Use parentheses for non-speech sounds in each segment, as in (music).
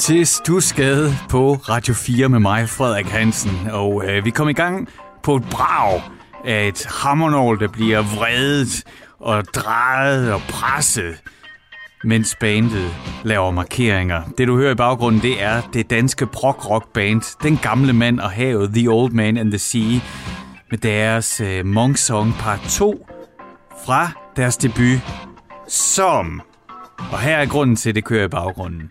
Til Stusgade på Radio 4 med mig, Frederik Hansen. Og øh, vi kom i gang på et brag af et hammernål, der bliver vredet og drejet og presset, mens bandet laver markeringer. Det du hører i baggrunden, det er det danske prog-rock band, Den Gamle Mand og Havet, The Old Man and the Sea, med deres øh, Monk Song Part 2 fra deres debut, som, og her er grunden til, at det kører i baggrunden,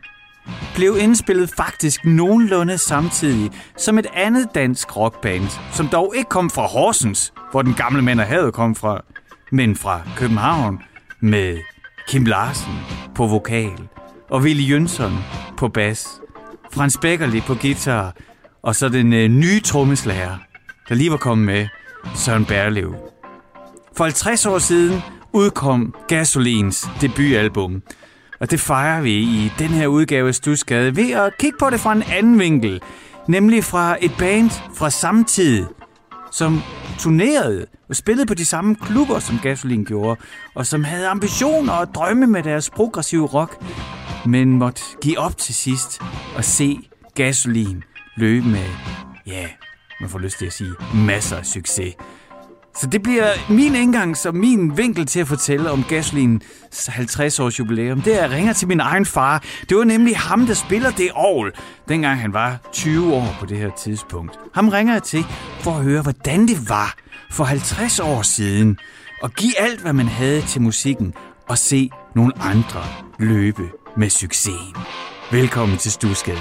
blev indspillet faktisk nogenlunde samtidig som et andet dansk rockband, som dog ikke kom fra Horsens, hvor den gamle mand havde kom fra, men fra København med Kim Larsen på vokal og Willy Jønsson på bas, Frans Beckerli på guitar og så den øh, nye trommeslager, der lige var kommet med, Søren Berlev. For 50 år siden udkom Gasolins debutalbum, og det fejrer vi i den her udgave af Stusgade ved at kigge på det fra en anden vinkel, nemlig fra et band fra samtid, som turnerede og spillede på de samme klubber, som Gasolin gjorde, og som havde ambitioner og drømme med deres progressive rock, men måtte give op til sidst og se Gasolin løbe med, ja, man får lyst til at sige, masser af succes. Så det bliver min indgang som min vinkel til at fortælle om Gasolins 50 års jubilæum. Det er, at jeg ringer til min egen far. Det var nemlig ham, der spiller det år, dengang han var 20 år på det her tidspunkt. Ham ringer jeg til for at høre, hvordan det var for 50 år siden. Og give alt, hvad man havde til musikken, og se nogle andre løbe med succesen. Velkommen til Stusgade.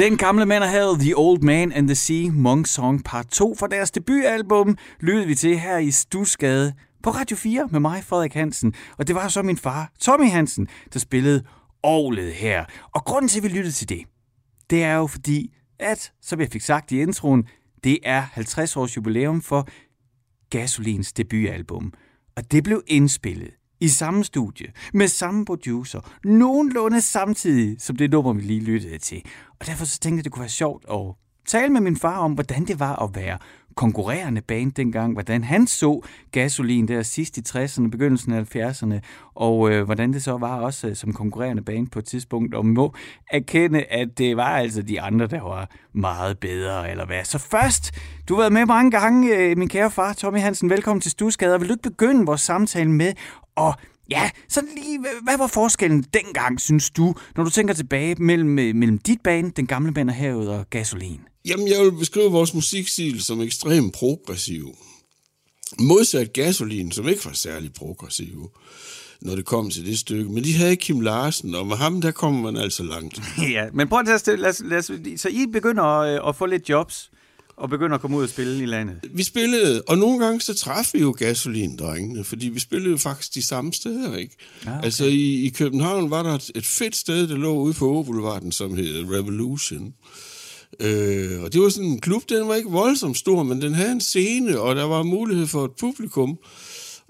Den gamle mand havde The Old Man and the Sea, Monk Song Part 2 fra deres debutalbum, lyttede vi til her i Stusgade på Radio 4 med mig, Frederik Hansen. Og det var så min far, Tommy Hansen, der spillede Orlet her. Og grunden til, at vi lyttede til det, det er jo fordi, at, som jeg fik sagt i introen, det er 50 års jubilæum for Gasolins debutalbum. Og det blev indspillet i samme studie, med samme producer, nogenlunde samtidig som det nummer, vi lige lyttede til. Og derfor så tænkte jeg, det kunne være sjovt at tale med min far om, hvordan det var at være konkurrerende band dengang, hvordan han så gasolin der sidst i 60'erne, begyndelsen af 70'erne, og øh, hvordan det så var også øh, som konkurrerende band på et tidspunkt, og må erkende, at det var altså de andre, der var meget bedre, eller hvad. Så først, du har været med mange gange, øh, min kære far, Tommy Hansen, velkommen til Stusgader. Vil du ikke begynde vores samtale med at Ja, så lige, hvad- var forskellen dengang, synes du, når du tænker tilbage mellem, øh, mellem dit band, Den Gamle Band af Havet og Gasolin? Jamen, jeg vil beskrive vores musikstil som ekstremt progressiv. Modsat Gasolin, som ikke var særlig progressiv, når det kom til det stykke. Men de havde Kim Larsen, og med ham, der kommer man altså langt. (laughs) Ja, men prøv at tage. Lad, os- lad, os- så I begynder at, at få lidt jobs, og begynder at komme ud og spille i landet. Vi spillede, og nogle gange så traf vi jo gasolindrengene, fordi vi spillede jo faktisk de samme steder, ikke? Ah, okay. Altså i, i København var der et, et fedt sted, der lå ude på Åboulevarden, som hed Revolution. Øh, og det var sådan en klub, den var ikke voldsomt stor, men den havde en scene, og der var mulighed for et publikum.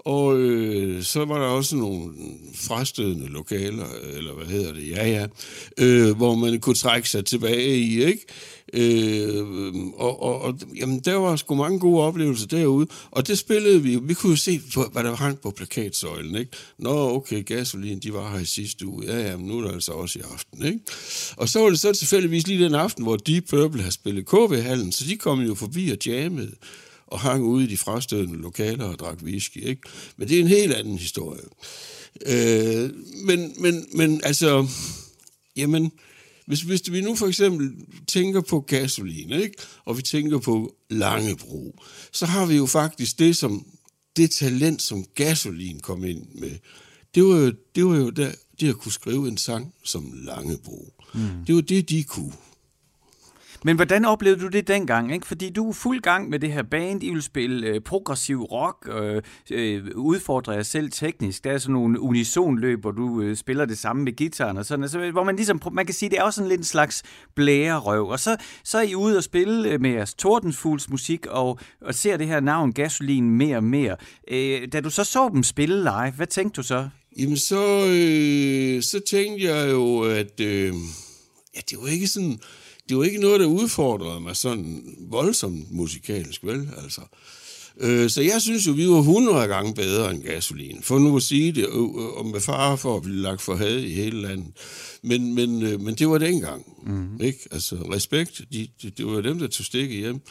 Og øh, så var der også nogle frastødende lokaler, eller hvad hedder det, ja ja, øh, hvor man kunne trække sig tilbage i, ikke? Øh, og, og, og jamen, der var sgu mange gode oplevelser derude, og det spillede vi. Vi kunne jo se, hvad der hang på plakatsøjlen, ikke? Nå, okay, gasolin, de var her i sidste uge. Ja, ja, men nu er der altså også i aften, ikke? Og så var det så tilfældigvis lige den aften, hvor Deep Purple har spillet KV-hallen, så de kom jo forbi og jammede og hang ude i de frastødende lokaler og drak whisky, ikke? Men det er en helt anden historie. Øh, men, men, men altså, jamen, hvis, hvis vi nu for eksempel tænker på gasolin, ikke? og vi tænker på Langebro, så har vi jo faktisk det, som det talent, som gasolin kom ind med. Det var jo, det var jo der, det at kunne skrive en sang som Langebro. Mm. Det var det, de kunne. Men hvordan oplevede du det dengang? Ikke? Fordi du er fuld gang med det her band, I vil spille øh, progressiv rock, øh, øh, udfordre jer selv teknisk. Der er sådan nogle unisonløb, hvor du øh, spiller det samme med gitaren og sådan, altså, hvor man ligesom, man kan sige, det er også sådan lidt en slags blærerøv. Og så, så er I ude og spille øh, med jeres Tordensfugls musik og, og ser det her navn Gasolin mere og mere. Øh, da du så så dem spille live, hvad tænkte du så? Jamen, så, øh, så tænkte jeg jo, at øh, ja, det var ikke sådan... Det var ikke noget, der udfordrede mig sådan voldsomt musikalsk, vel? Altså. Øh, så jeg synes jo, vi var 100 gange bedre end gasolin. For nu at sige det, øh, øh, og med fare for at blive lagt for had i hele landet. Men, men, øh, men det var dengang. Mm. Ikke? Altså, respekt, de, de, det var dem, der tog stikket hjem.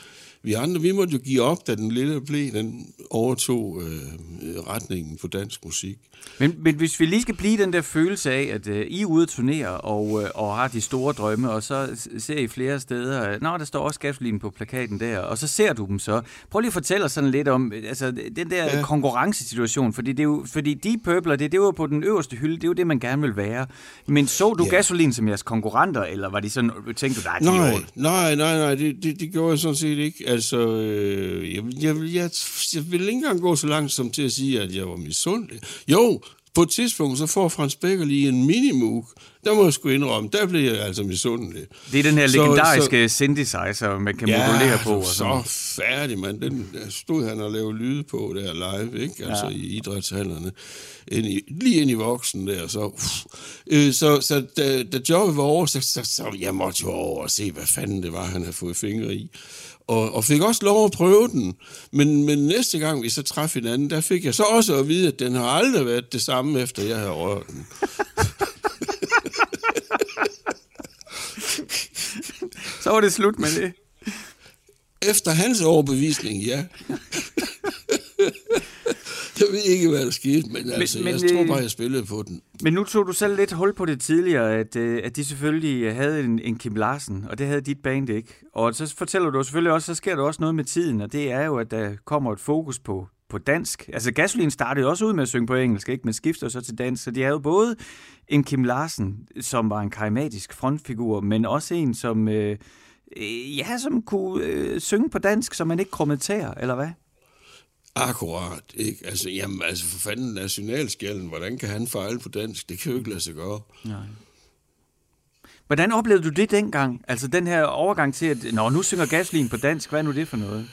Vi andre, vi måtte jo give op, da den lille blev, den overtog øh, retningen på dansk musik. Men, men hvis vi lige skal blive den der følelse af, at øh, I er ude at turnere og, øh, og har de store drømme, og så ser I flere steder, øh, nå, der står også gasolin på plakaten der, og så ser du dem så. Prøv lige at fortælle os sådan lidt om øh, altså, den der ja. Konkurrencesituation, fordi, det er jo, fordi Deep Purple, det, det var på den øverste hylde, det er jo det, man gerne vil være. Men så du ja. Gasolin som jeres konkurrenter, eller var de sådan, tænkte du, nej, de Nej, nej, nej, nej, det, det, det gjorde jeg sådan set ikke. Altså, øh, jeg, jeg, jeg, jeg vil ikke engang gå så langt som til at sige, at jeg var misundelig. Jo, på et tidspunkt, så får Frans Becker lige en minimug. Der må jeg sgu indrømme, der blev jeg altså misundelig. det er den her Så- legendariske synthesizer, man kan modulere på. Og så færdig, mand. Den der stod han og lavede lyde på der live, ikke? Altså ja. i idrætshallerne. Ind i, lige ind i voksen der, så... Uff. Øh, så, så da, da jobbet var over, så, så, så jeg måtte jo over og se, hvad fanden det var, han havde fået fingre i. Og, og fik også lov at prøve den. Men, men næste gang, vi så traf hinanden, der fik jeg så også at vide, at den har aldrig været det samme, efter jeg havde rørt den. (laughs) Så var det slut med det. Efter hans overbevisning, ja. (laughs) jeg ved ikke, hvad der skete, men, altså, men, men, jeg tror øh, bare, jeg spillede på den. Men nu tog du selv lidt hul på det tidligere, at, øh, at de selvfølgelig havde en, en Kim Larsen, og det havde dit band ikke. Og så fortæller du selvfølgelig også, så sker der også noget med tiden, og det er jo, at der kommer et fokus på på dansk. Altså Gasolin startede også ud med at synge på engelsk, ikke? men skifter så til dansk. Så de havde jo både en Kim Larsen, som var en karismatisk frontfigur, men også en, som, øh, øh, ja, som kunne øh, synge på dansk, så man ikke kommenterer, eller hvad? Akkurat, ikke? Altså, jamen, altså for fanden nationalskjælden, hvordan kan han fejle på dansk? Det kan jo ikke lade sig gøre. Nej. Hvordan oplevede du det dengang? Altså den her overgang til, at Nå, nu synger Gaslin på dansk. Hvad er nu det for noget?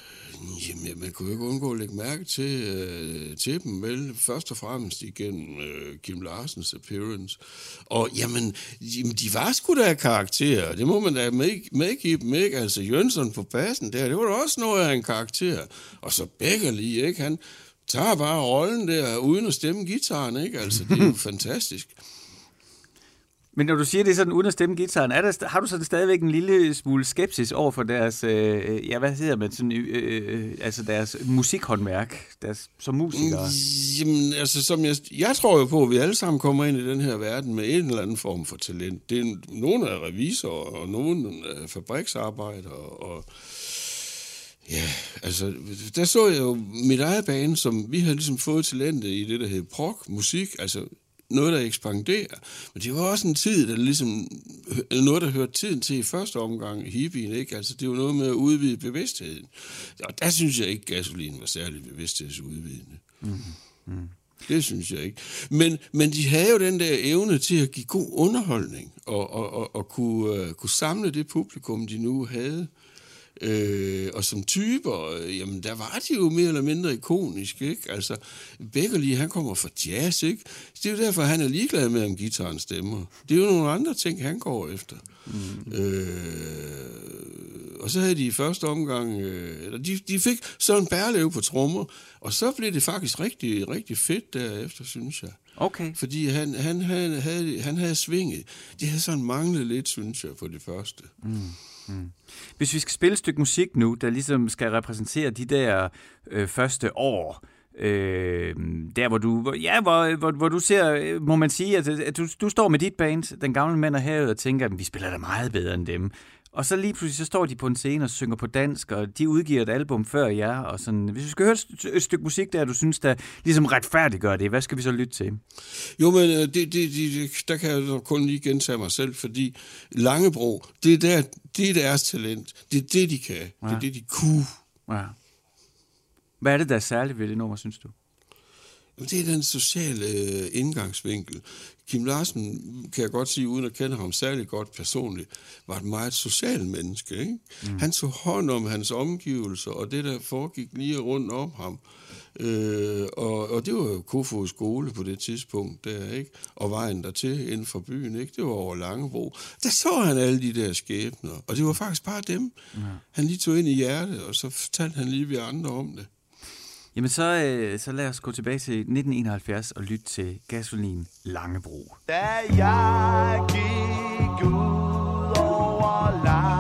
Jamen, man kunne jo ikke undgå at lægge mærke til, øh, til dem, vel? Først og fremmest igennem øh, Kim Larsens appearance. Og jamen, jamen, de var sgu da karakterer. Det må man da med, medgive dem, ikke? Altså, Jønsson på bassen der, det var da også noget af en karakter. Og så Beckerli, ikke? Han tager bare rollen der, uden at stemme gitaren, ikke? Altså, det er jo (laughs) fantastisk. Men når du siger det sådan uden at stemme gitaren, er der, har du så stadigvæk en lille smule skepsis over for deres, øh, øh ja hvad hedder man, sådan, øh, øh, øh, altså deres musikhåndværk, deres, som musikere? Mm, jamen, altså, som jeg, jeg tror jo på, at vi alle sammen kommer ind i den her verden med en eller anden form for talent. Det er nogle er revisorer, og nogle er fabriksarbejdere, og ja, altså, der så jeg jo mit eget bane, som vi havde ligesom fået talentet i det, der hed prog, musik, altså noget, der ekspanderer. Men det var også en tid, der ligesom, noget, der hørte tiden til i første omgang, hippien, ikke? Altså, det var noget med at udvide bevidstheden. Og der synes jeg ikke, gasolin var særlig bevidsthedsudvidende. Mm. Mm. Det synes jeg ikke. Men, men de havde jo den der evne til at give god underholdning, og, og, og, og kunne, uh, kunne samle det publikum, de nu havde. Øh, og som typer, øh, jamen der var de jo mere eller mindre ikoniske, ikke? Altså, Beckerli, han kommer fra jazz, ikke? Det er jo derfor, han er ligeglad med, om gitaren stemmer. Det er jo nogle andre ting, han går efter. Mm. Øh, og så havde de i første omgang, øh, eller de, de fik sådan en bærlev på trommer, og så blev det faktisk rigtig, rigtig fedt derefter, synes jeg. Okay. Fordi han, han, havde, havde, han havde svinget. De havde sådan manglet lidt, synes jeg, på det første. Mm. Mm. Hvis vi skal spille et stykke musik nu, der ligesom skal repræsentere de der øh, første år, øh, der hvor du, ja, hvor, hvor, hvor du ser, må man sige, at, at du, du står med dit band, Den Gamle Mænd og Havet, og tænker, at vi spiller da meget bedre end dem. Og så lige pludselig, så står de på en scene og synger på dansk, og de udgiver et album før jer, og sådan. Hvis vi skal høre et, et stykke musik der, du synes, der ligesom retfærdiggør det, hvad skal vi så lytte til? Jo, men øh, det, det, det, der kan jeg kun lige gentage mig selv, fordi Langebro, det er, der, det er deres talent. Det er det, de kan. Ja. Det er det, de kunne. Ja. Hvad er det, der er særligt ved det nummer, synes du? Det er den sociale øh, indgangsvinkel. Kim Larsen, kan jeg godt sige, uden at kende ham særlig godt personligt, var et meget social menneske. Ikke? Mm. Han tog hånd om hans omgivelser, og det, der foregik lige rundt om ham. Øh, og, og det var jo Kofod skole på det tidspunkt der, ikke? Og vejen dertil inden for byen, ikke? Det var over Langebro. Der så han alle de der skæbner, og det var faktisk bare dem. Mm. Han lige tog ind i hjertet, og så fortalte han lige vi andre om det. Jamen så, øh, så lad os gå tilbage til 1971 og lytte til Gasolin Langebro. Da jeg gik ud over Langebro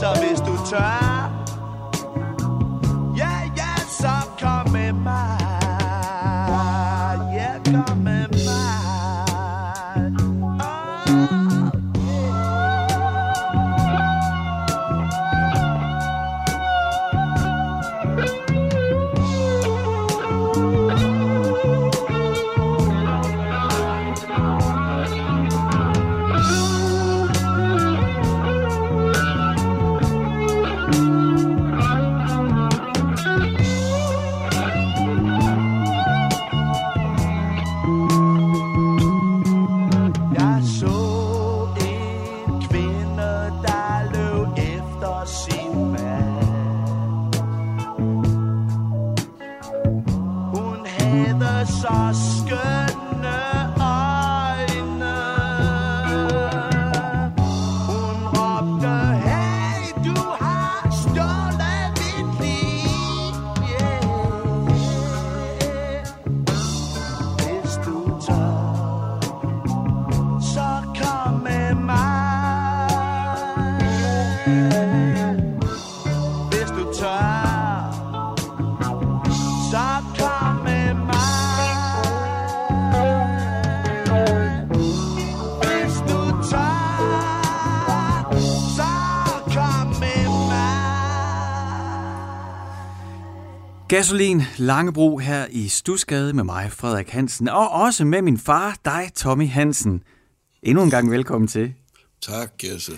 Så hvis du tør Gasolin Langebro her i Stusgade med mig, Frederik Hansen, og også med min far, dig, Tommy Hansen. Endnu en gang velkommen til. Tak, Jesse.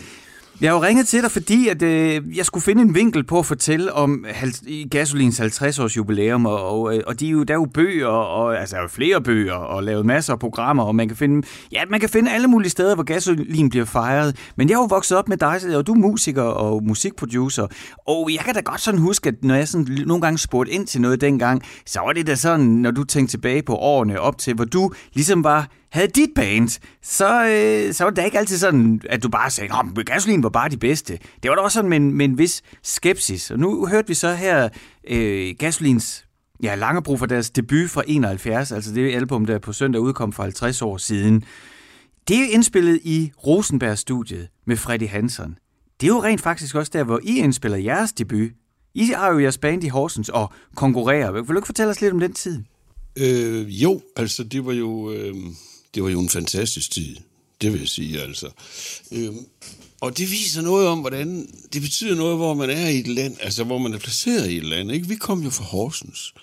Jeg har jo ringet til dig, fordi at, øh, jeg skulle finde en vinkel på at fortælle om hal- i Gasolins 50-års jubilæum, og, og, øh, og de er jo, der er jo bøger, og, altså der er jo flere bøger, og lavet masser af programmer, og man kan finde, ja, man kan finde alle mulige steder, hvor Gasolin bliver fejret. Men jeg er jo vokset op med dig, og du er musiker og musikproducer, og jeg kan da godt sådan huske, at når jeg sådan nogle gange spurgte ind til noget dengang, så var det da sådan, når du tænkte tilbage på årene op til, hvor du ligesom var havde dit band, så, øh, så var det da ikke altid sådan, at du bare sagde, at Gasolin var bare de bedste. Det var da også sådan med en, med en vis skepsis. Og nu hørte vi så her øh, Gasolins ja, Langebro for deres debut fra 71, altså det album, der på søndag udkom for 50 år siden. Det er indspillet i Rosenberg-studiet med Freddy Hansen. Det er jo rent faktisk også der, hvor I indspiller jeres debut. I har jo jeres band i Horsens og konkurrerer. Vil du ikke fortælle os lidt om den tid? Øh, jo, altså det var jo, øh, det var jo en fantastisk tid. Det vil jeg sige, altså. Øhm, og det viser noget om, hvordan... Det betyder noget, hvor man er i et land, altså hvor man er placeret i et land. Ikke? Vi kom jo fra Horsens.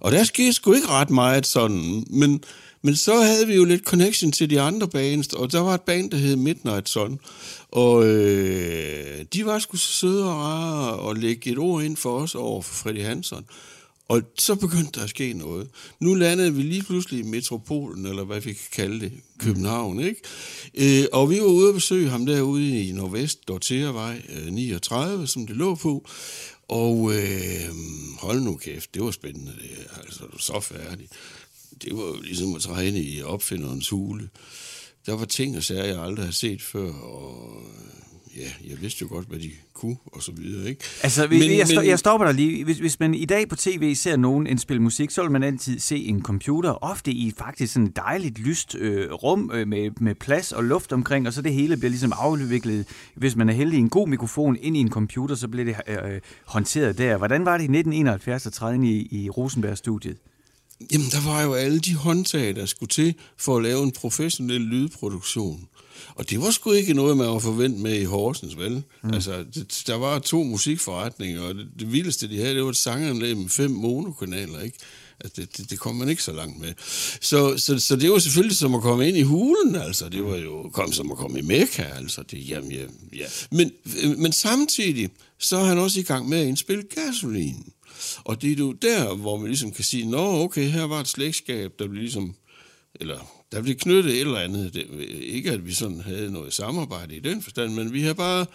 Og der skete sgu ikke ret meget sådan, men, men så havde vi jo lidt connection til de andre bands, og der var et band, der hed Midnight Sun, og øh, de var sgu så søde og rare at lægge et ord ind for os over for Freddy Hansen. Og så begyndte der at ske noget. Nu landede vi lige pludselig i metropolen, eller hvad vi kan kalde det, København, ikke? Øh, og vi var ude at besøge ham derude i Nordvest, Dorteavej 39, øh, som det lå på. Og øh, hold nu kæft, det var spændende. Det, altså, så færdig. Det var jo ligesom at træne i opfinderens hule. Der var ting og sager, jeg aldrig har set før, og øh, ja, jeg vidste jo godt, hvad de kunne, og så videre, ikke? Altså, men, jeg, men, jeg stopper dig lige. Hvis, hvis man i dag på tv ser nogen indspille musik, så vil man altid se en computer, ofte i faktisk sådan et dejligt lyst øh, rum øh, med, med plads og luft omkring, og så det hele bliver ligesom afviklet, hvis man er heldig, en god mikrofon ind i en computer, så bliver det øh, håndteret der. Hvordan var det i 1971 at træde ind i, i Rosenberg-studiet? Jamen, der var jo alle de håndtag, der skulle til for at lave en professionel lydproduktion. Og det var sgu ikke noget, man var forventet med i Horsens, vel? Mm. Altså, det, der var to musikforretninger, og det, det vildeste, de havde, det var et sanganlæg med fem monokanaler, ikke? Altså, det, det, det kom man ikke så langt med. Så, så, så det var selvfølgelig som at komme ind i hulen, altså. Det var jo kom som at komme i Mekka, altså. Det, jamen, ja, ja. Men, men samtidig, så er han også i gang med at indspille gasolin. Og det er jo der, hvor man ligesom kan sige, nå, okay, her var et slægtskab, der blev ligesom, eller der blev knyttet et eller andet. Det, ikke at vi sådan havde noget samarbejde i den forstand, men vi har bare,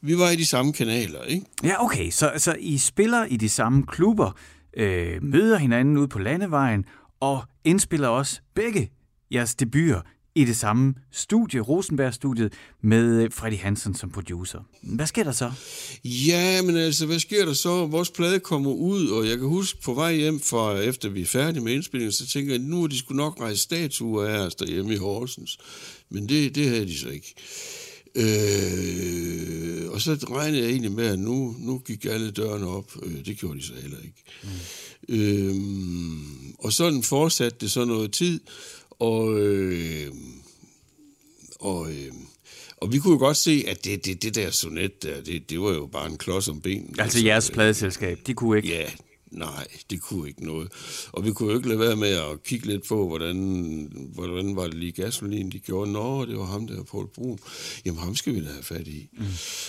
vi var i de samme kanaler, ikke? Ja, okay. Så, så I spiller i de samme klubber, øh, møder hinanden ude på landevejen, og indspiller også begge jeres debuter i det samme studie, Rosenberg-studiet, med Freddy Hansen som producer. Hvad sker der så? Ja, men altså, hvad sker der så? Vores plade kommer ud, og jeg kan huske på vej hjem, for efter vi er færdige med indspillingen, så tænker jeg, nu er de skulle nok rejse statuer af os derhjemme i Horsens. Men det, det havde de så ikke. Øh, og så regnede jeg egentlig med, at nu, nu gik alle dørene op. Øh, det gjorde de så heller ikke. Mm. Øhm, og sådan fortsatte det så noget tid, og, øh, og, øh, og vi kunne jo godt se, at det, det, det der sonet der, det, det var jo bare en klods om benen. Altså jeres pladeselskab, de kunne ikke... Ja, nej, det kunne ikke noget. Og vi kunne jo ikke lade være med at kigge lidt på, hvordan, hvordan var det lige gasolin, de gjorde. Nå, det var ham der, Paul Brun. Jamen, ham skal vi da have fat i. Mm.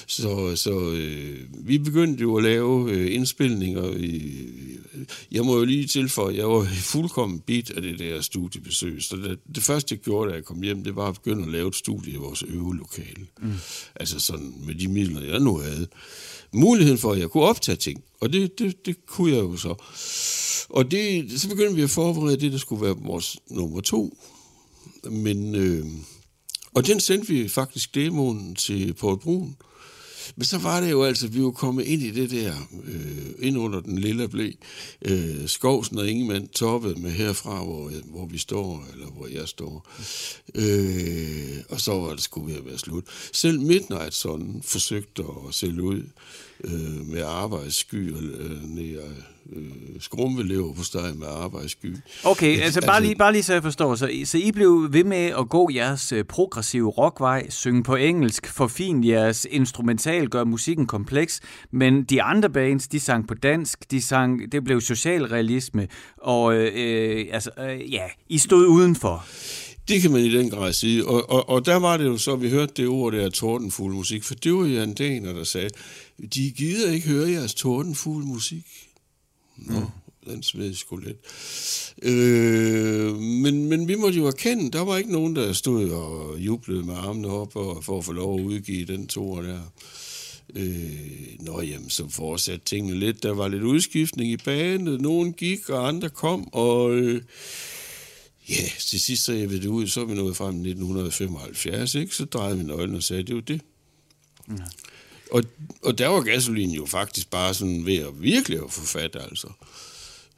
Så, så øh, vi begyndte jo at lave øh, indspilninger. I, jeg må jo lige tilføje, jeg var fuldkommen bit af det der studiebesøg. Så det, det første, jeg gjorde, da jeg kom hjem, det var at begynde at lave et studie i vores øvelokale. Mm. Altså sådan med de midler, jeg nu havde muligheden for, at jeg kunne optage ting. Og det, det, det kunne jeg jo så. Og det, så begyndte vi at forberede det, der skulle være vores nummer to. Men, øh, og den sendte vi faktisk demoen til Paul Brun. Men så var det jo altså, vi var kommet ind i det der, øh, ind under den lille blæ, øh, Skovsen og Ingemann toppet med herfra, hvor, hvor vi står, eller hvor jeg står. Øh, og så var det skulle ved at være slut. Selv Midnight sådan forsøgte at sælge ud øh, med arbejdssky og øh, ned, øh, skrumvelever på steg med arbejdssky. Okay, altså bare lige, bare lige så jeg forstår. Så, så I blev ved med at gå jeres øh, progressive rockvej, synge på engelsk, forfine jeres instrumental, gøre musikken kompleks, men de andre bands, de sang på dansk, de sang, det blev socialrealisme, og øh, øh, altså, øh, ja, I stod udenfor. Det kan man i den grad sige. Og, og, og der var det jo så, vi hørte det ord der, tordenfuld musik, for det var Jan Daner, der sagde, de gider ikke høre jeres tordenfuld musik. Nå, mm. den smed sgu lidt. Øh, men, men vi måtte jo erkende, der var ikke nogen, der stod og jublede med armene op og, for at få lov at udgive den tor der. Øh, nå jamen, så fortsatte tingene lidt. Der var lidt udskiftning i banen. Nogen gik, og andre kom, og... Øh, Ja, til sidst så jeg ved det ud, så vi nået frem i 1975, ikke? Så drejede vi nøglen og sagde, det er jo det. Ja. Og, og der var gasolin jo faktisk bare sådan ved at virkelig at få fat, altså.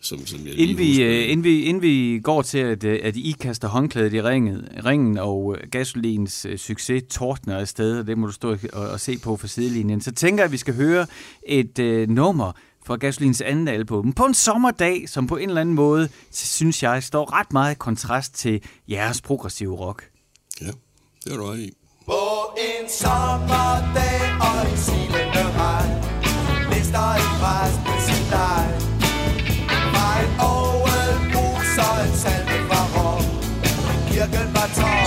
Som, som jeg Inden vi, øh, inden, vi, inden vi går til, at, øh, at I kaster håndklædet i ringen, ringen og øh, gasolins øh, succes tordner afsted, og det må du stå og, og se på for sidelinjen, så tænker jeg, at vi skal høre et øh, nummer fra Gasolins anden album på en sommerdag, som på en eller anden måde, synes jeg, står ret meget i kontrast til jeres progressive rock. Ja, det er du i. På en sommerdag og i silende regn Lister en præst med sin leg Fra en ovenbrus og en salve fra Rom Kirken var tom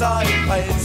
Danser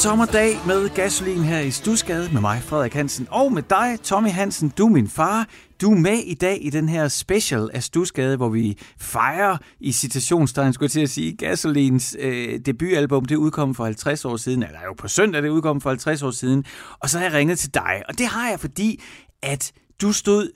sommerdag med gasolin her i Stusgade med mig, Frederik Hansen, og med dig, Tommy Hansen. Du er min far. Du er med i dag i den her special af Stusgade, hvor vi fejrer i citationstegn, skulle jeg til at sige, Gasolins øh, debutalbum. Det udkom for 50 år siden, eller jo på søndag, det udkom for 50 år siden. Og så har jeg ringet til dig, og det har jeg, fordi at du stod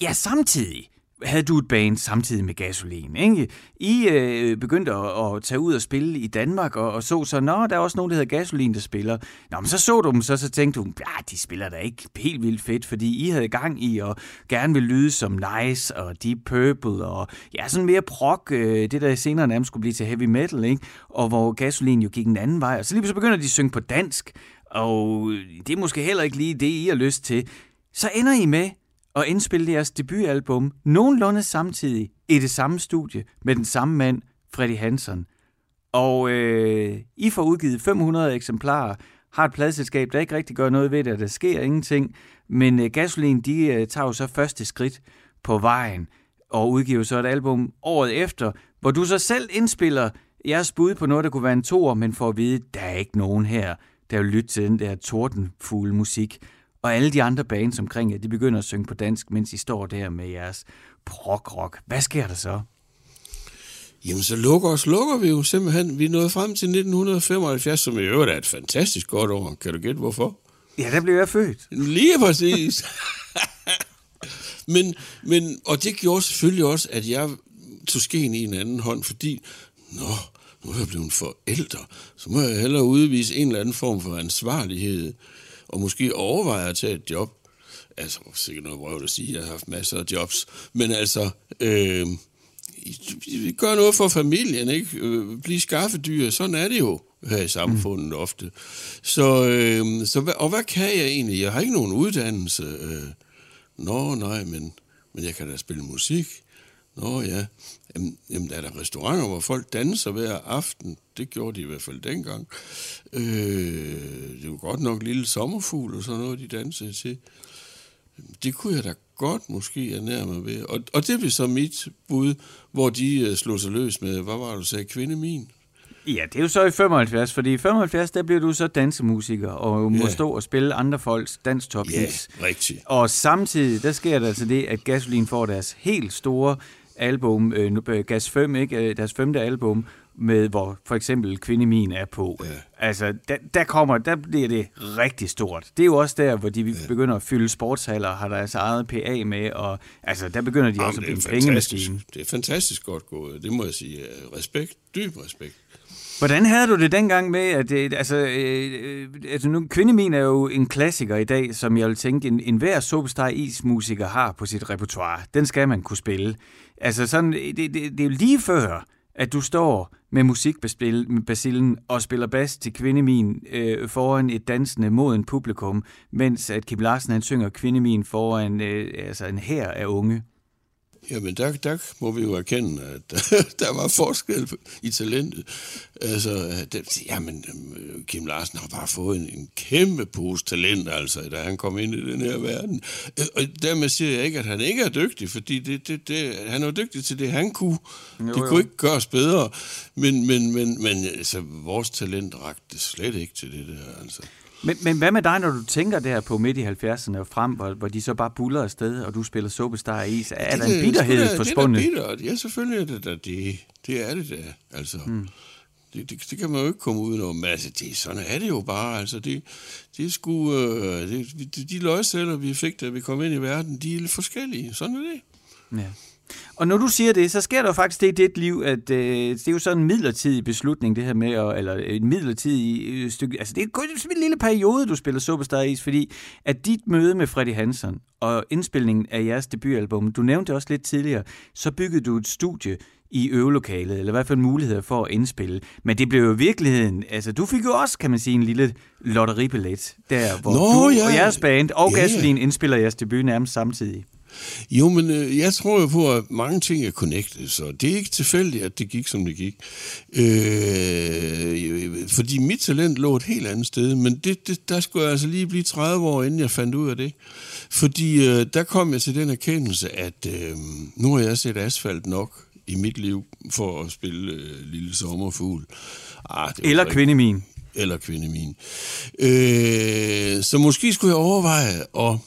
Ja, samtidig havde du et band samtidig med Gasolin, ikke? I øh, begyndte at, at tage ud og spille i Danmark, og, og så så, nå, der er også nogen, der hedder Gasolin, der spiller. Nå, men så så du dem, så, så tænkte du, ja, de spiller da ikke helt vildt fedt, fordi I havde gang i at gerne vil lyde som Nice og Deep Purple, og ja, sådan mere prog, øh, det der senere nærmest skulle blive til heavy metal, ikke? Og hvor Gasolin jo gik en anden vej, og så lige så begynder de at synge på dansk, og det er måske heller ikke lige det, I har lyst til. Så ender I med og indspille deres debutalbum nogenlunde samtidig i det samme studie med den samme mand, Freddy Hansen. Og øh, I får udgivet 500 eksemplarer, har et pladselskab, der ikke rigtig gør noget ved det, og der sker ingenting. Men øh, Gasolin, de øh, tager jo så første skridt på vejen og udgiver så et album året efter, hvor du så selv indspiller jeres bud på noget, der kunne være en toer, men for at vide, der er ikke nogen her, der vil lytte til den der tordenfugle musik. Og alle de andre bands omkring jer, de begynder at synge på dansk, mens I står der med jeres prog-rock. Hvad sker der så? Jamen, så lukker os, lukker vi jo simpelthen. Vi nået frem til 1975, som i øvrigt er et fantastisk godt år. Kan du gætte, hvorfor? Ja, der blev jeg født. Lige præcis. (laughs) men, men, og det gjorde selvfølgelig også, at jeg tog skeen i en anden hånd, fordi, nå, nu er jeg blevet forældre, så må jeg hellere udvise en eller anden form for ansvarlighed, og måske overveje at tage et job. Altså, sikkert noget vrøvl at sige, jeg har haft masser af jobs, men altså, øh, gør noget for familien, ikke? Øh, bliv skaffedyr, sådan er det jo her i samfundet mm. ofte. Så, øh, så hvad, og hvad kan jeg egentlig? Jeg har ikke nogen uddannelse. Øh, Nå, nej, men, men jeg kan da spille musik. Nå ja, jamen, jamen der er der restauranter, hvor folk danser hver aften. Det gjorde de i hvert fald dengang. Øh, det var godt nok lille sommerfugl og sådan noget, de dansede til. Det kunne jeg da godt måske ernære mig ved. Og, og det blev så mit bud, hvor de uh, slog sig løs med, hvad var det, du sagde, kvinde min? Ja, det er jo så i 75, fordi i 75, der bliver du så dansemusiker, og må Ja. stå og spille andre folks danstop Ja, hits. rigtigt. Og samtidig, der sker der altså det, at Gasolin får deres helt store album, øh, øh, Gas 5, ikke? Øh, deres femte album, med hvor for eksempel Kvinde Min er på. Ja. Altså, der, der kommer, der bliver det rigtig stort. Det er jo også der, hvor de ja. begynder at fylde sportshaller, har deres eget PA med, og altså, der begynder de også at Jamen, blive en pengemaskine. Det er fantastisk godt gået, det må jeg sige. Øh, Respekt, dyb respekt. Hvordan havde du det dengang med, at det, altså, øh, øh, altså nu, Kvindemin er jo en klassiker i dag, som jeg vil tænke, en, en hver Superstar Is-musiker har på sit repertoire. Den skal man kunne spille. Altså sådan, det, det, det er jo lige før, at du står med musikbasillen og spiller bas til Kvindemin øh, foran et dansende moden publikum, mens at Kim Larsen han synger Kvindemin foran øh, altså en her af unge. Jamen, der, der må vi jo erkende, at (laughs) der var forskel i talentet. Altså, det, jamen, øhm, Kim Larsen har bare fået en, en kæmpe pose talent, altså, da han kom ind i den her verden. Øh, Og dermed siger jeg ikke, at han ikke er dygtig, fordi det, det, det, han er dygtig til det, han kunne. Jo, det jo. kunne ikke gøres bedre, men, men, men, men altså, vores talent rakte slet ikke til det der, altså. Men, men hvad med dig, når du tænker der på midt i 70'erne og frem, hvor, hvor de så bare buller afsted, og du spiller Superstar i is? Er der Det en bitterhed det er forspundet? Det er bittert. Ja, selvfølgelig er det da det. Det er det da, altså. Mm. Det, det, det kan man jo ikke komme udenom. Men altså, det, sådan er det jo bare. Altså, det, det er sgu, øh, det, de, de løgceller, vi fik, da vi kom ind i verden, de er lidt forskellige. Sådan er det. Ja. Og når du siger det, så sker der jo faktisk det i dit liv, at øh, det er jo sådan en midlertidig beslutning, det her med, at, eller en midlertidig øh, stykke, altså det er kun en lille periode, du spiller Superstar Is, fordi at dit møde med Freddy Hansen og indspilningen af jeres debutalbum, du nævnte også lidt tidligere, så byggede du et studie i øvelokalet, eller i hvert fald muligheder for at indspille. Men det blev jo virkeligheden, altså du fik jo også, kan man sige, en lille lotteribillet, der hvor Nå, du ja. og jeres band og ja. Gasolin indspiller jeres debut nærmest samtidig. Jo, men øh, jeg tror jo på, at mange ting er connected, så det er ikke tilfældigt, at det gik, som det gik. Øh, fordi mit talent lå et helt andet sted, men det, det, der skulle jeg altså lige blive 30 år, inden jeg fandt ud af det. Fordi øh, der kom jeg til den erkendelse, at øh, nu har jeg set asfalt nok i mit liv for at spille øh, Lille Sommerfugl. Ah, var Eller ikke- Kvindemin. eller kvinde min. Øh, så måske skulle jeg overveje at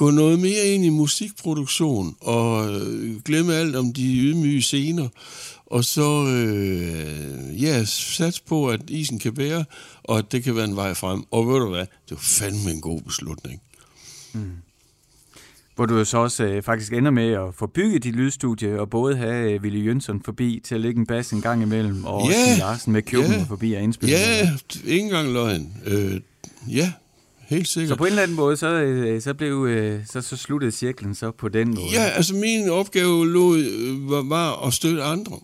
gå noget mere ind i musikproduktion og øh, glemme alt om de ydmyge scener, og så øh, ja, sats på, at isen kan bære, og at det kan være en vej frem. Og ved du hvad, det var fandme en god beslutning. Hvor du jo så også øh, faktisk ender med at få bygget dit lydstudie, og både have øh, Ville Jønsson forbi til at lægge en bas en gang imellem, og også Ja, Kim Larsen med Kjøben ja. forbi og indspille. Ja, ikke engang løgn. Øh, ja, helt Så sikkert. på en eller anden måde, så, øh, så, blev, øh, så, så sluttede cirklen så på den måde. Ja, altså min opgave lå, øh, var, var at støtte andre.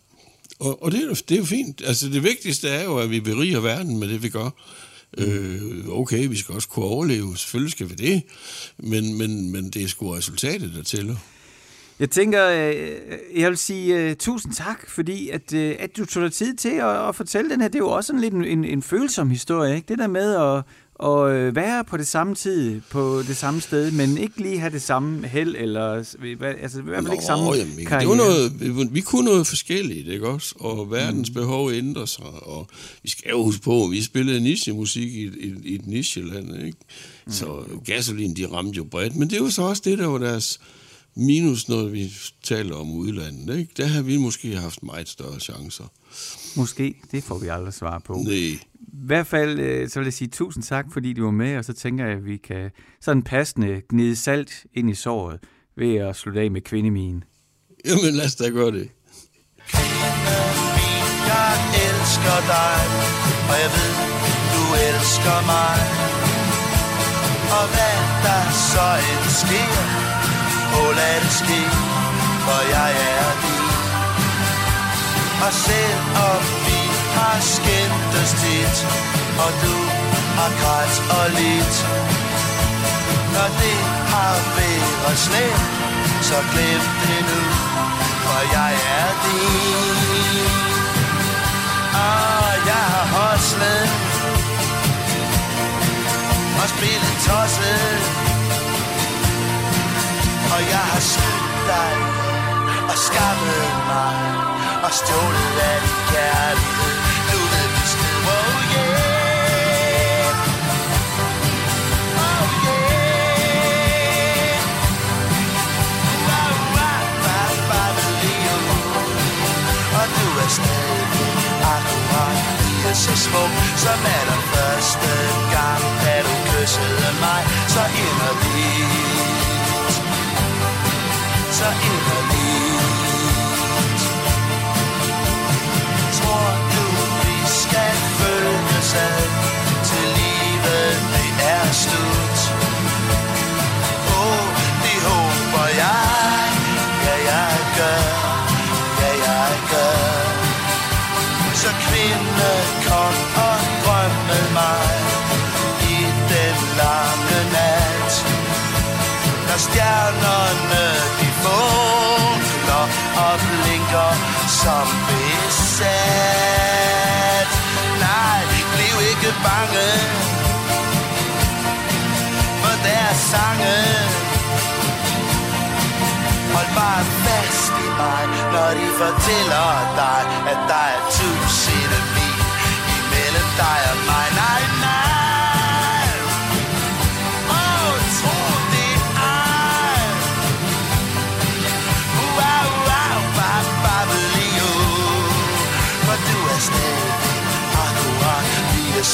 Og, og det, er jo, det er jo fint. Altså det vigtigste er jo, at vi beriger verden med det, vi gør. Øh, okay, vi skal også kunne overleve. Selvfølgelig skal vi det. Men, men, men det er sgu resultatet, der tæller. Jeg tænker, jeg vil sige uh, tusind tak, fordi at, uh, at du tog dig tid til at, at fortælle den her. Det er jo også sådan lidt en, en, en følsom historie, ikke? Det der med at, at øh, være på det samme tid, på det samme sted, men ikke lige have det samme held, eller altså i hvert fald ikke samme jamen, det karriere. var noget, vi, kunne noget forskelligt, ikke også? Og verdens mm. behov ændrer sig, og vi skal jo huske på, at vi spillede niche-musik i, i, i et nicheland, ikke? Mm. Så gasolin, de ramte jo bredt, men det jo så også det, der var deres minus, når vi taler om udlandet, ikke? Der har vi måske haft meget større chancer. Måske, det får vi aldrig svar på. Nej. I hvert fald, øh, så vil jeg sige tusind tak, fordi du var med, og så tænker jeg, at vi kan sådan passende gnide salt ind i såret ved at slutte af med kvindemien. Jamen, lad os da gøre det. Jeg elsker dig, og jeg ved, du elsker mig. Og hvad der så end sker, må lade det ske, for jeg er din. Og selvom vi har skændtes tit, og du har grædt og lidt, når det har været slemt, så glem det nu, for jeg er din. Ah. Har snydt dig og skammet mig og stjålet af din kærlighed. Nu ved vi besked, oh yeah. Oh yeah. Wow, wow, wow, wow, Leo. Og du er stadig akkurat lige så smuk Som er den første gang, da du kyssede mig Så inderligt som besat. Nej, bliv ikke bange For deres sange. Hold bare fast i mig Når de fortæller dig At der er tusinde mil Imellem dig og mig.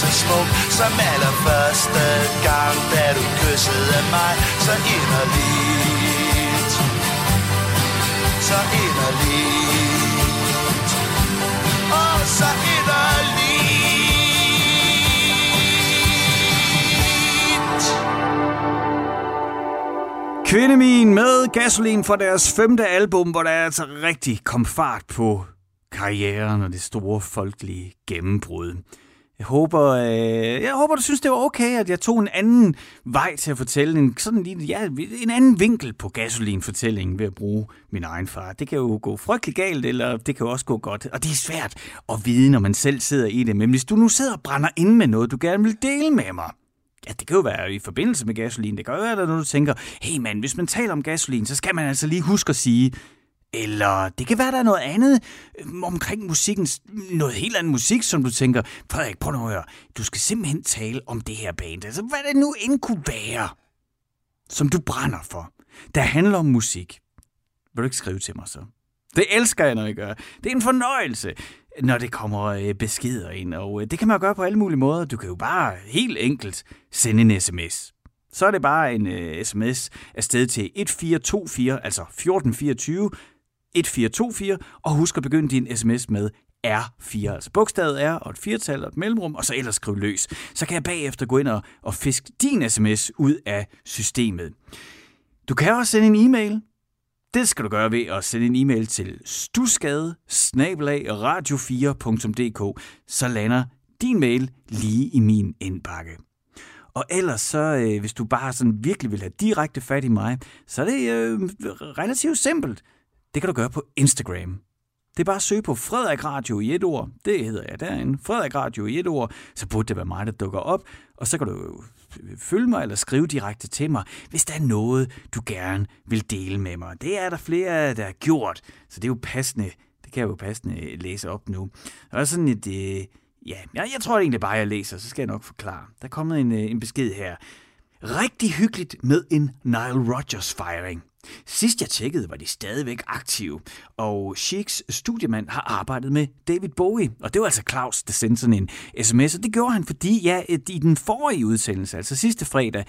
Så smuk Som allerførste gang Da du kyssede mig. Så inderligt. Så inderligt. Åh, så inderligt. Kvindemin med Gasolin fra deres femte album, hvor der altså rigtig kom fart på karrieren og det store folkelige gennembrud. Jeg håber, øh, jeg håber, du synes, det var okay, at jeg tog en anden vej til at fortælle en, sådan lige, ja, en anden vinkel på gasolinfortællingen ved at bruge min egen far. Det kan jo gå frygtelig galt, eller det kan jo også gå godt. Og det er svært at vide, når man selv sidder i det. Men hvis du nu sidder og brænder ind med noget, du gerne vil dele med mig, Ja, det kan jo være i forbindelse med gasolin. Det kan jo være, at du tænker, hey mand, hvis man taler om gasolin, så skal man altså lige huske at sige, eller det kan være, der er noget andet øhm, omkring musikken, noget helt andet musik, som du tænker, Frederik, prøv nu at høre, du skal simpelthen tale om det her band. Altså, hvad det nu end kunne være, som du brænder for, der handler om musik. Vil du ikke skrive til mig så? Det elsker jeg, når jeg gør. Det er en fornøjelse, når det kommer øh, beskeder ind, og øh, det kan man gøre på alle mulige måder. Du kan jo bare helt enkelt sende en sms. Så er det bare en øh, sms afsted til 1424, altså 1424, 1424, og husk at begynde din sms med R4, altså bogstavet R og et firtal og et mellemrum, og så ellers skriv løs. Så kan jeg bagefter gå ind og, og fiske din sms ud af systemet. Du kan også sende en e-mail. Det skal du gøre ved at sende en e-mail til stusgade radio4.dk, så lander din mail lige i min indbakke. Og ellers så, øh, hvis du bare sådan virkelig vil have direkte fat i mig, så er det øh, relativt simpelt. Det kan du gøre på Instagram. Det er bare at søge på Frederik Radio i et ord. Det hedder jeg derinde. Frederik Radio i et ord. Så burde det være mig, der dukker op. Og så kan du følge mig eller skrive direkte til mig, hvis der er noget, du gerne vil dele med mig. Det er der flere, der har gjort. Så det er jo passende. Det kan jeg jo passende læse op nu. Og sådan et... Øh, ja, jeg, jeg tror egentlig bare, jeg læser. Så skal jeg nok forklare. Der er kommet en, øh, en besked her. Rigtig hyggeligt med en Nile Rodgers fejring. Sidst jeg tjekkede, var de stadigvæk aktive, og Sheiks studiemand har arbejdet med David Bowie, og det var altså Claus, der sendte sådan en sms, og det gjorde han, fordi ja, i den forrige udsendelse, altså sidste fredag,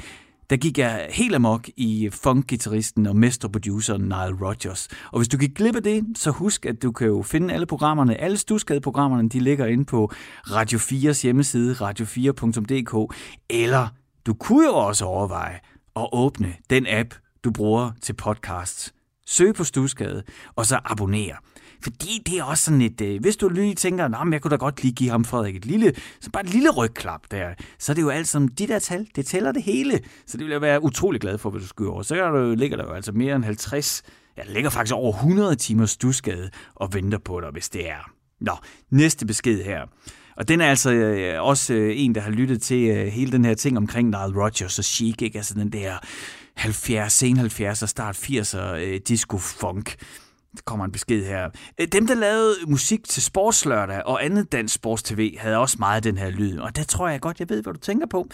der gik jeg helt amok i funkgitarristen og mesterproduceren Nile Rodgers. Og hvis du gik glip af det, så husk, at du kan jo finde alle programmerne, alle stuskadeprogrammerne, de ligger inde på Radio 4's hjemmeside, radio4.dk, eller du kunne jo også overveje at åbne den app, du bruger til podcasts. Søg på Stusgade, og så abonner. Fordi det er også sådan et, øh, hvis du lige tænker, nah, jeg kunne da godt lige give ham Frederik et lille, så bare et lille rygklap der, så er det jo alt som de der tal, det tæller det hele. Så det vil jeg være utrolig glad for, hvis du skal over. Så der der, ligger der jo altså mere end 50, ja, der ligger faktisk over 100 timer Stusgade og venter på dig, hvis det er. Nå, næste besked her. Og den er altså øh, også øh, en, der har lyttet til øh, hele den her ting omkring Nile Rodgers og Chic, ikke? Altså den der 70, sen 70'er, start 80'er øh, disco-funk. Der kommer en besked her. Øh, dem, der lavede musik til Sportslørdag og andet dansk sports-tv, havde også meget af den her lyd. Og der tror jeg godt, jeg ved, hvad du tænker på.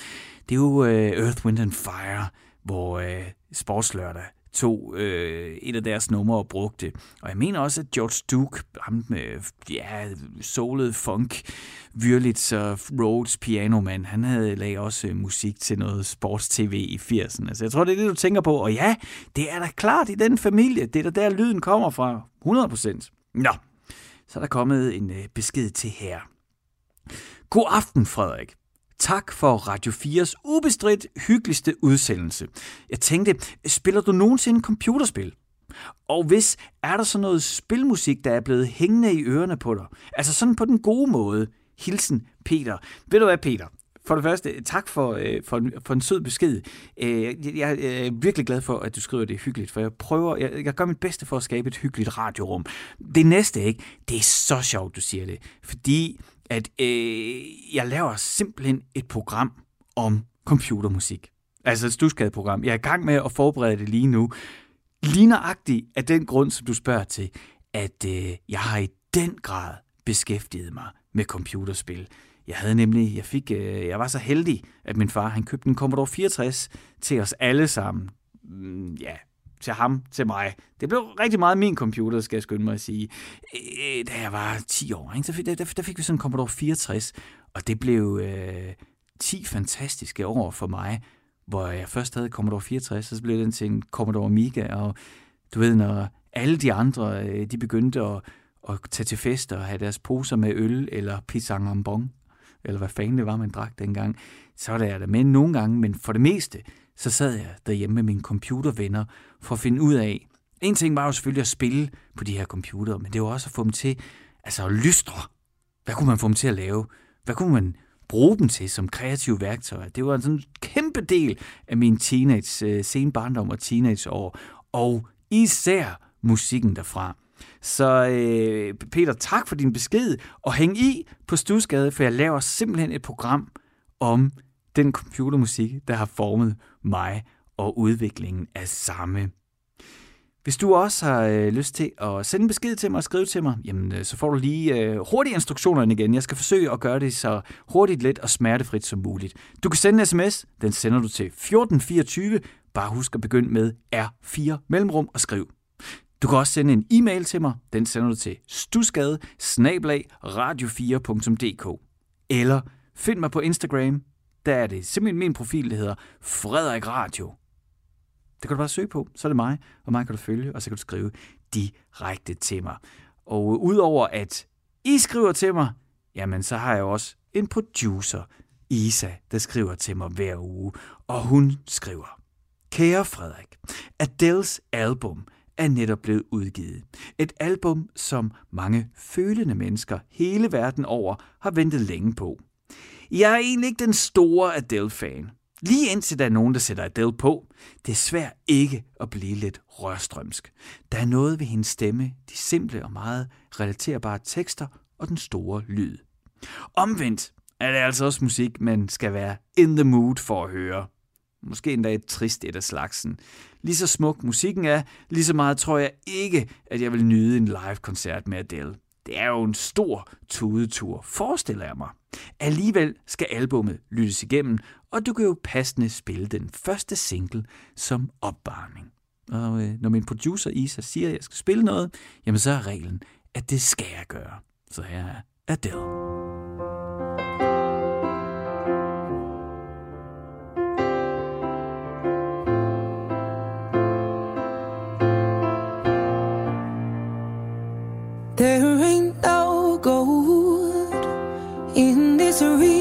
Det er jo øh, Earth, Wind and Fire, hvor øh, Sportslørdag tog øh, et af deres numre og brugte det. Og jeg mener også, at George Duke, ham med ja, soulet funk, Wurlitz så Rhodes pianoman, han havde lagt også øh, musik til noget sports-tv i 80'erne. Så altså, jeg tror, det er det, du tænker på. Og ja, det er da klart i den familie. Det er da der, lyden kommer fra. 100%. Nå, så er der kommet en øh, besked til her. God aften, Frederik. Tak for Radio 4's ubestridt hyggeligste udsendelse. Jeg tænkte, spiller du nogensinde computerspil? Og hvis, er der så noget spilmusik, der er blevet hængende i ørerne på dig? Altså sådan på den gode måde. Hilsen, Peter. Ved du hvad, Peter? for det første, tak for, øh, for, en, for en sød besked. Øh, jeg, jeg er virkelig glad for, at du skriver det hyggeligt, for jeg prøver, jeg, jeg gør mit bedste for at skabe et hyggeligt radiorum. Det næste, ikke? Det er så sjovt, du siger det, fordi at øh, jeg laver simpelthen et program om computermusik. Altså et stusskadeprogram. Jeg er i gang med at forberede det lige nu. Ligneragtigt af den grund, som du spørger til, at øh, jeg har i den grad beskæftiget mig med computerspil. Jeg havde nemlig, jeg fik, øh, jeg var så heldig, at min far, han købte en Commodore 64 til os alle sammen. Mm, ja, til ham, til mig. Det blev rigtig meget min computer, skal jeg skynde mig at sige. Øh, da jeg var 10 år, ikke? Så fik, der, der fik vi sådan en Commodore 64, og det blev øh, 10 fantastiske år for mig, hvor jeg først havde Commodore 64, og så blev den til en Commodore Amiga, og du ved, når alle de andre, øh, de begyndte at, at tage til fester og have deres poser med øl eller pisang eller hvad fanden det var, man drak dengang, så var der jeg da med nogle gange, men for det meste, så sad jeg derhjemme med mine computervenner for at finde ud af, en ting var jo selvfølgelig at spille på de her computere, men det var også at få dem til altså at lystre. Hvad kunne man få dem til at lave? Hvad kunne man bruge dem til som kreative værktøjer? Det var en sådan kæmpe del af min teenage, øh, sen barndom og teenageår, og især musikken derfra. Så øh, Peter, tak for din besked, og hæng i på Stusgade, for jeg laver simpelthen et program om den computermusik, der har formet mig og udviklingen af samme. Hvis du også har øh, lyst til at sende en besked til mig og skrive til mig, jamen, øh, så får du lige øh, hurtige instruktioner igen. Jeg skal forsøge at gøre det så hurtigt, let og smertefrit som muligt. Du kan sende en sms, den sender du til 1424. Bare husk at begynde med R4 mellemrum og skriv. Du kan også sende en e-mail til mig. Den sender du til stusgade radio4.dk Eller find mig på Instagram. Der er det simpelthen min profil, der hedder Frederik Radio. Det kan du bare søge på, så er det mig, og mig kan du følge, og så kan du skrive direkte til mig. Og øh, udover at I skriver til mig, jamen så har jeg også en producer, Isa, der skriver til mig hver uge, og hun skriver, Kære Frederik, Adels album er netop blevet udgivet. Et album, som mange følende mennesker hele verden over har ventet længe på. Jeg er egentlig ikke den store Adele-fan, Lige indtil der er nogen, der sætter Adele på, det er svært ikke at blive lidt rørstrømsk. Der er noget ved hendes stemme, de simple og meget relaterbare tekster og den store lyd. Omvendt er det altså også musik, man skal være in the mood for at høre. Måske endda et trist et af slagsen. Lige så smuk musikken er, lige så meget tror jeg ikke, at jeg vil nyde en live-koncert med Adele. Det er jo en stor tudetur, forestiller jeg mig. Alligevel skal albummet lyttes igennem, og du kan jo passende spille den første single som opvarmning. Og øh, når min producer Isa siger, at jeg skal spille noget, jamen så er reglen, at det skal jeg gøre. Så her er Adele. In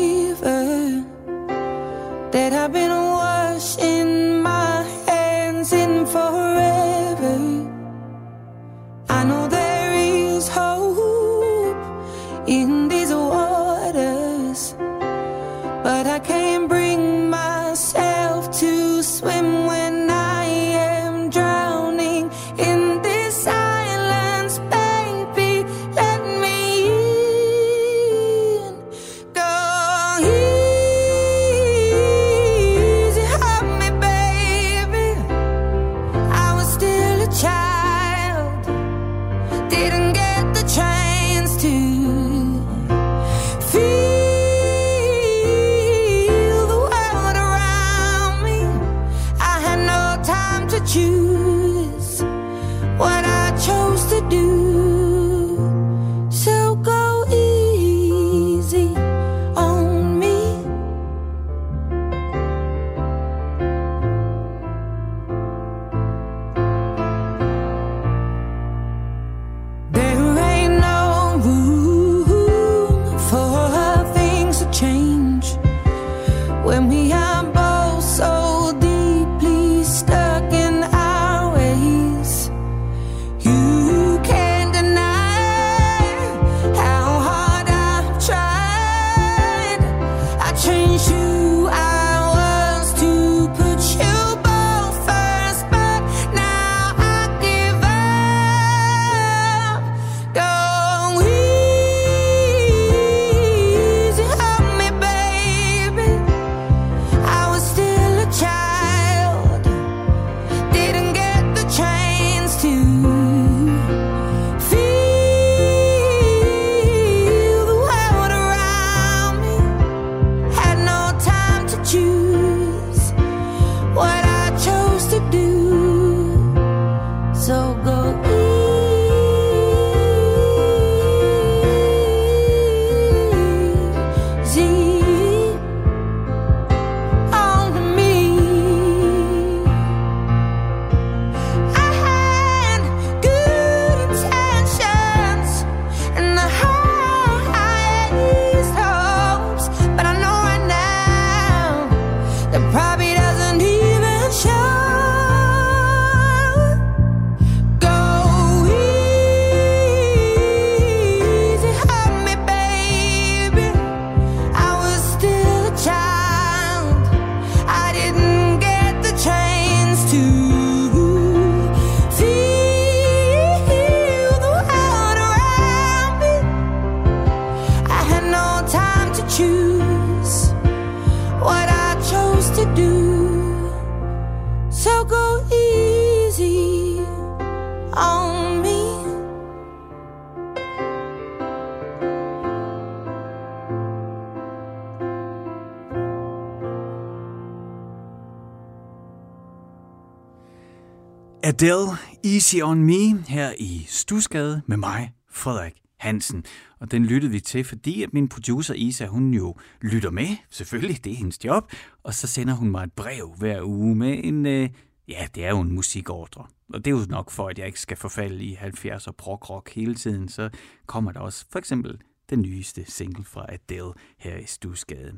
Adele, Easy On Me, her i Stusgade med mig, Frederik Hansen. Og den lyttede vi til, fordi at min producer Isa, hun jo lytter med, selvfølgelig, det er hendes job, og så sender hun mig et brev hver uge med en, øh, ja, det er jo en musikordre. Og det er jo nok for, at jeg ikke skal forfalde i 70'er prog-rock hele tiden, så kommer der også for eksempel den nyeste single fra Adele her i Stusgade.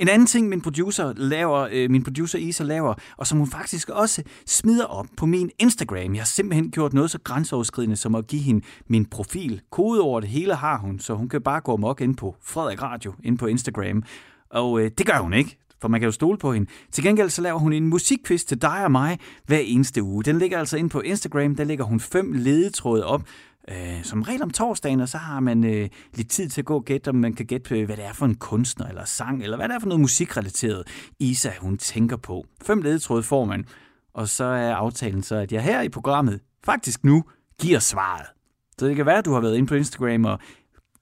En anden ting, min producer, laver, øh, min producer Isa laver, og som hun faktisk også smider op på min Instagram. Jeg har simpelthen gjort noget så grænseoverskridende som at give hende min profil. Kodeordet hele har hun, så hun kan bare gå mok ind på Frederik Radio, ind på Instagram. Og øh, det gør hun ikke, for man kan jo stole på hende. Til gengæld så laver hun en musikquiz til dig og mig hver eneste uge. Den ligger altså ind på Instagram, der ligger hun fem ledetråde op, Øh, som regel om torsdagen, og så har man øh, lidt tid til at gå og gætte, om man kan gætte, øh, hvad det er for en kunstner eller sang, eller hvad det er for noget musikrelateret, Isa hun tænker på. Fem ledetråde får man, og så er aftalen så, at jeg her i programmet faktisk nu giver svaret. Så det kan være, at du har været inde på Instagram og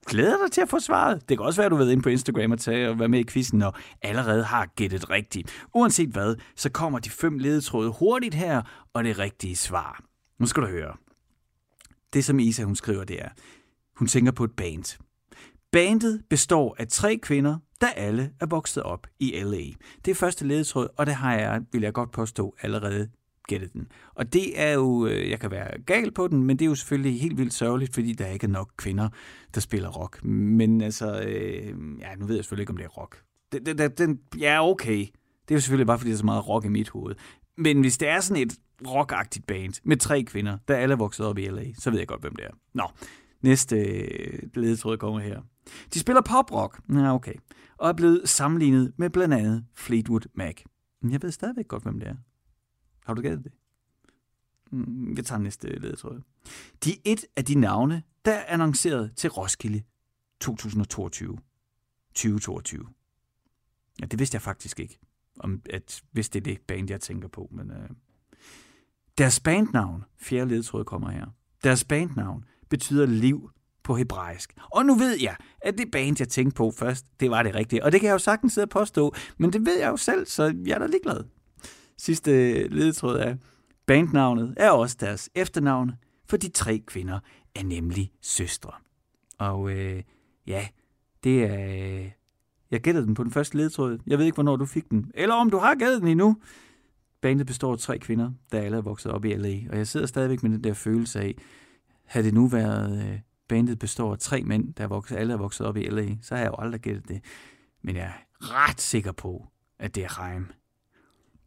glæder dig til at få svaret. Det kan også være, at du har været inde på Instagram og, tage og være med i quizzen og allerede har gættet rigtigt. Uanset hvad, så kommer de fem ledetråde hurtigt her, og det rigtige svar. Nu skal du høre. Det, som Isa hun skriver, det er, hun tænker på et band. Bandet består af tre kvinder, der alle er vokset op i L.A. Det er første ledetråd, og det har jeg, vil jeg godt påstå, allerede gættet den. Og det er jo, øh, jeg kan være gal på den, men det er jo selvfølgelig helt vildt sørgeligt, fordi der ikke er nok kvinder, der spiller rock. Men altså, øh, ja, nu ved jeg selvfølgelig ikke, om det er rock. Den, den, den, ja, okay. Det er jo selvfølgelig bare, fordi der er så meget rock i mit hoved. Men hvis det er sådan et rockagtigt band med tre kvinder, der alle er vokset op i LA, så ved jeg godt, hvem det er. Nå, næste øh, ledetråd kommer her. De spiller poprock, ja okay, og er blevet sammenlignet med blandt andet Fleetwood Mac. Men jeg ved stadigvæk godt, hvem det er. Har du gættet det? Mm, jeg tager næste øh, ledetråd. De er et af de navne, der er annonceret til Roskilde 2022. 2022. Ja, det vidste jeg faktisk ikke, om at, hvis det er det band, jeg tænker på. Men, øh. Deres bandnavn, fjerde ledtråd kommer her, deres bandnavn betyder liv på hebraisk. Og nu ved jeg, at det band, jeg tænkte på først, det var det rigtige. Og det kan jeg jo sagtens sidde og påstå, men det ved jeg jo selv, så jeg er da ligeglad. Sidste øh, ledetråd er, bandnavnet er også deres efternavn, for de tre kvinder er nemlig søstre. Og øh, ja, det er... Øh, jeg gættede den på den første ledetråd. Jeg ved ikke, hvornår du fik den. Eller om du har gættet den endnu. Bandet består af tre kvinder, der alle er vokset op i LA. Og jeg sidder stadigvæk med den der følelse af, havde det nu været, øh, bandet består af tre mænd, der er vokset, alle er vokset op i LA, så har jeg jo aldrig gættet det. Men jeg er ret sikker på, at det er Reim.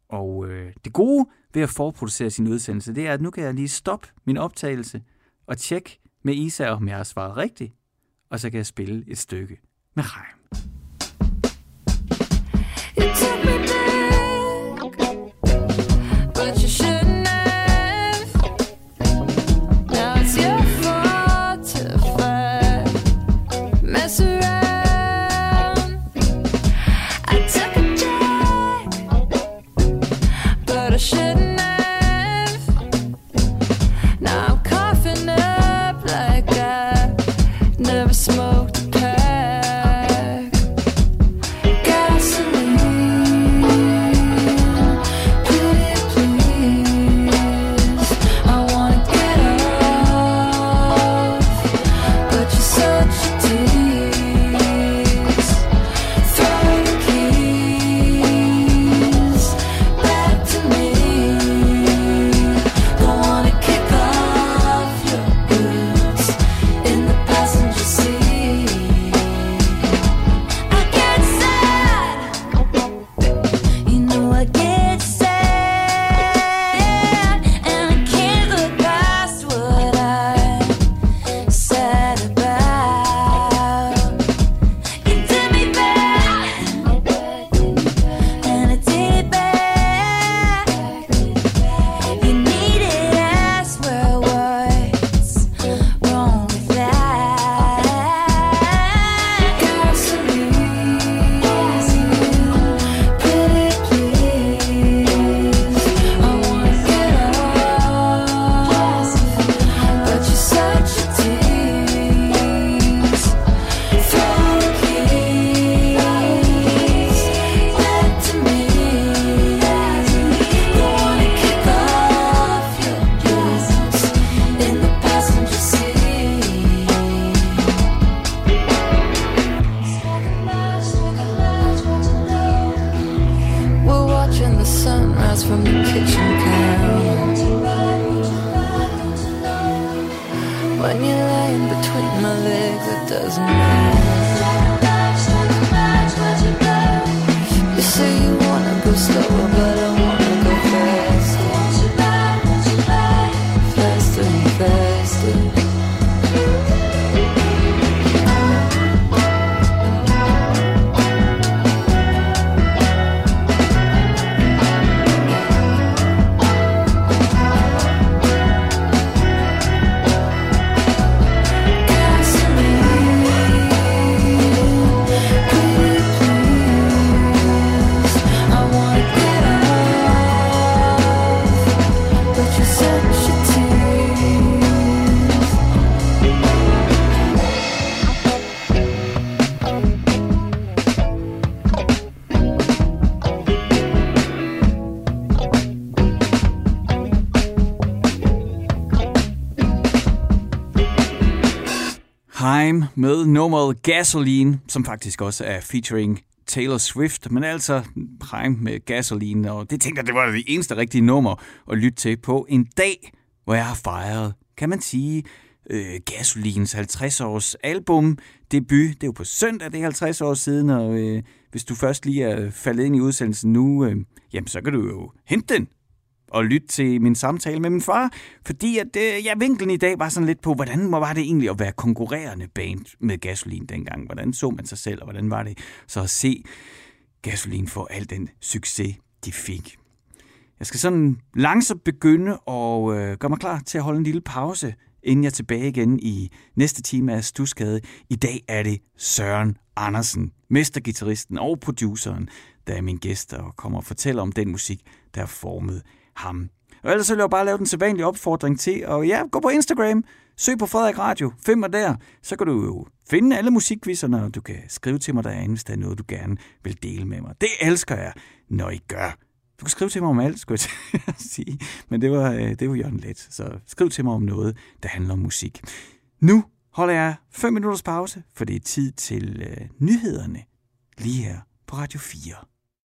Og øh, det gode ved at forproducere sin udsendelse, det er, at nu kan jeg lige stoppe min optagelse og tjekke med Isa, om jeg har svaret rigtigt. Og så kan jeg spille et stykke med Reim. Med nummeret Gasoline, som faktisk også er featuring Taylor Swift, men altså Prime med Gasoline, og det tænkte jeg, det var det eneste rigtige nummer at lytte til på en dag, hvor jeg har fejret, kan man sige, øh, Gasolines 50-års album debut. Det er jo på søndag, det er 50 år siden, og øh, hvis du først lige er faldet ind i udsendelsen nu, øh, jamen så kan du jo hente den og lytte til min samtale med min far, fordi at, øh, ja, vinklen i dag var sådan lidt på, hvordan var det egentlig at være konkurrerende band med Gasolin dengang? Hvordan så man sig selv, og hvordan var det så at se Gasolin få al den succes, de fik? Jeg skal sådan langsomt begynde og øh, gøre mig klar til at holde en lille pause, inden jeg er tilbage igen i næste time af Stusgade. I dag er det Søren Andersen, mestergitarristen og produceren, der er min gæst og kommer og fortæller om den musik, der har formet ham. Og ellers så vil jeg bare lave den sædvanlige opfordring til, og ja, gå på Instagram, søg på Frederik Radio, find mig der, så kan du jo finde alle musikquizzerne, og du kan skrive til mig derinde, hvis der er noget, du gerne vil dele med mig. Det elsker jeg, når I gør. Du kan skrive til mig om alt, skulle jeg (laughs) sige. Men det var, øh, det var Jørgen Let. Så skriv til mig om noget, der handler om musik. Nu holder jeg 5 minutters pause, for det er tid til øh, nyhederne lige her på Radio 4.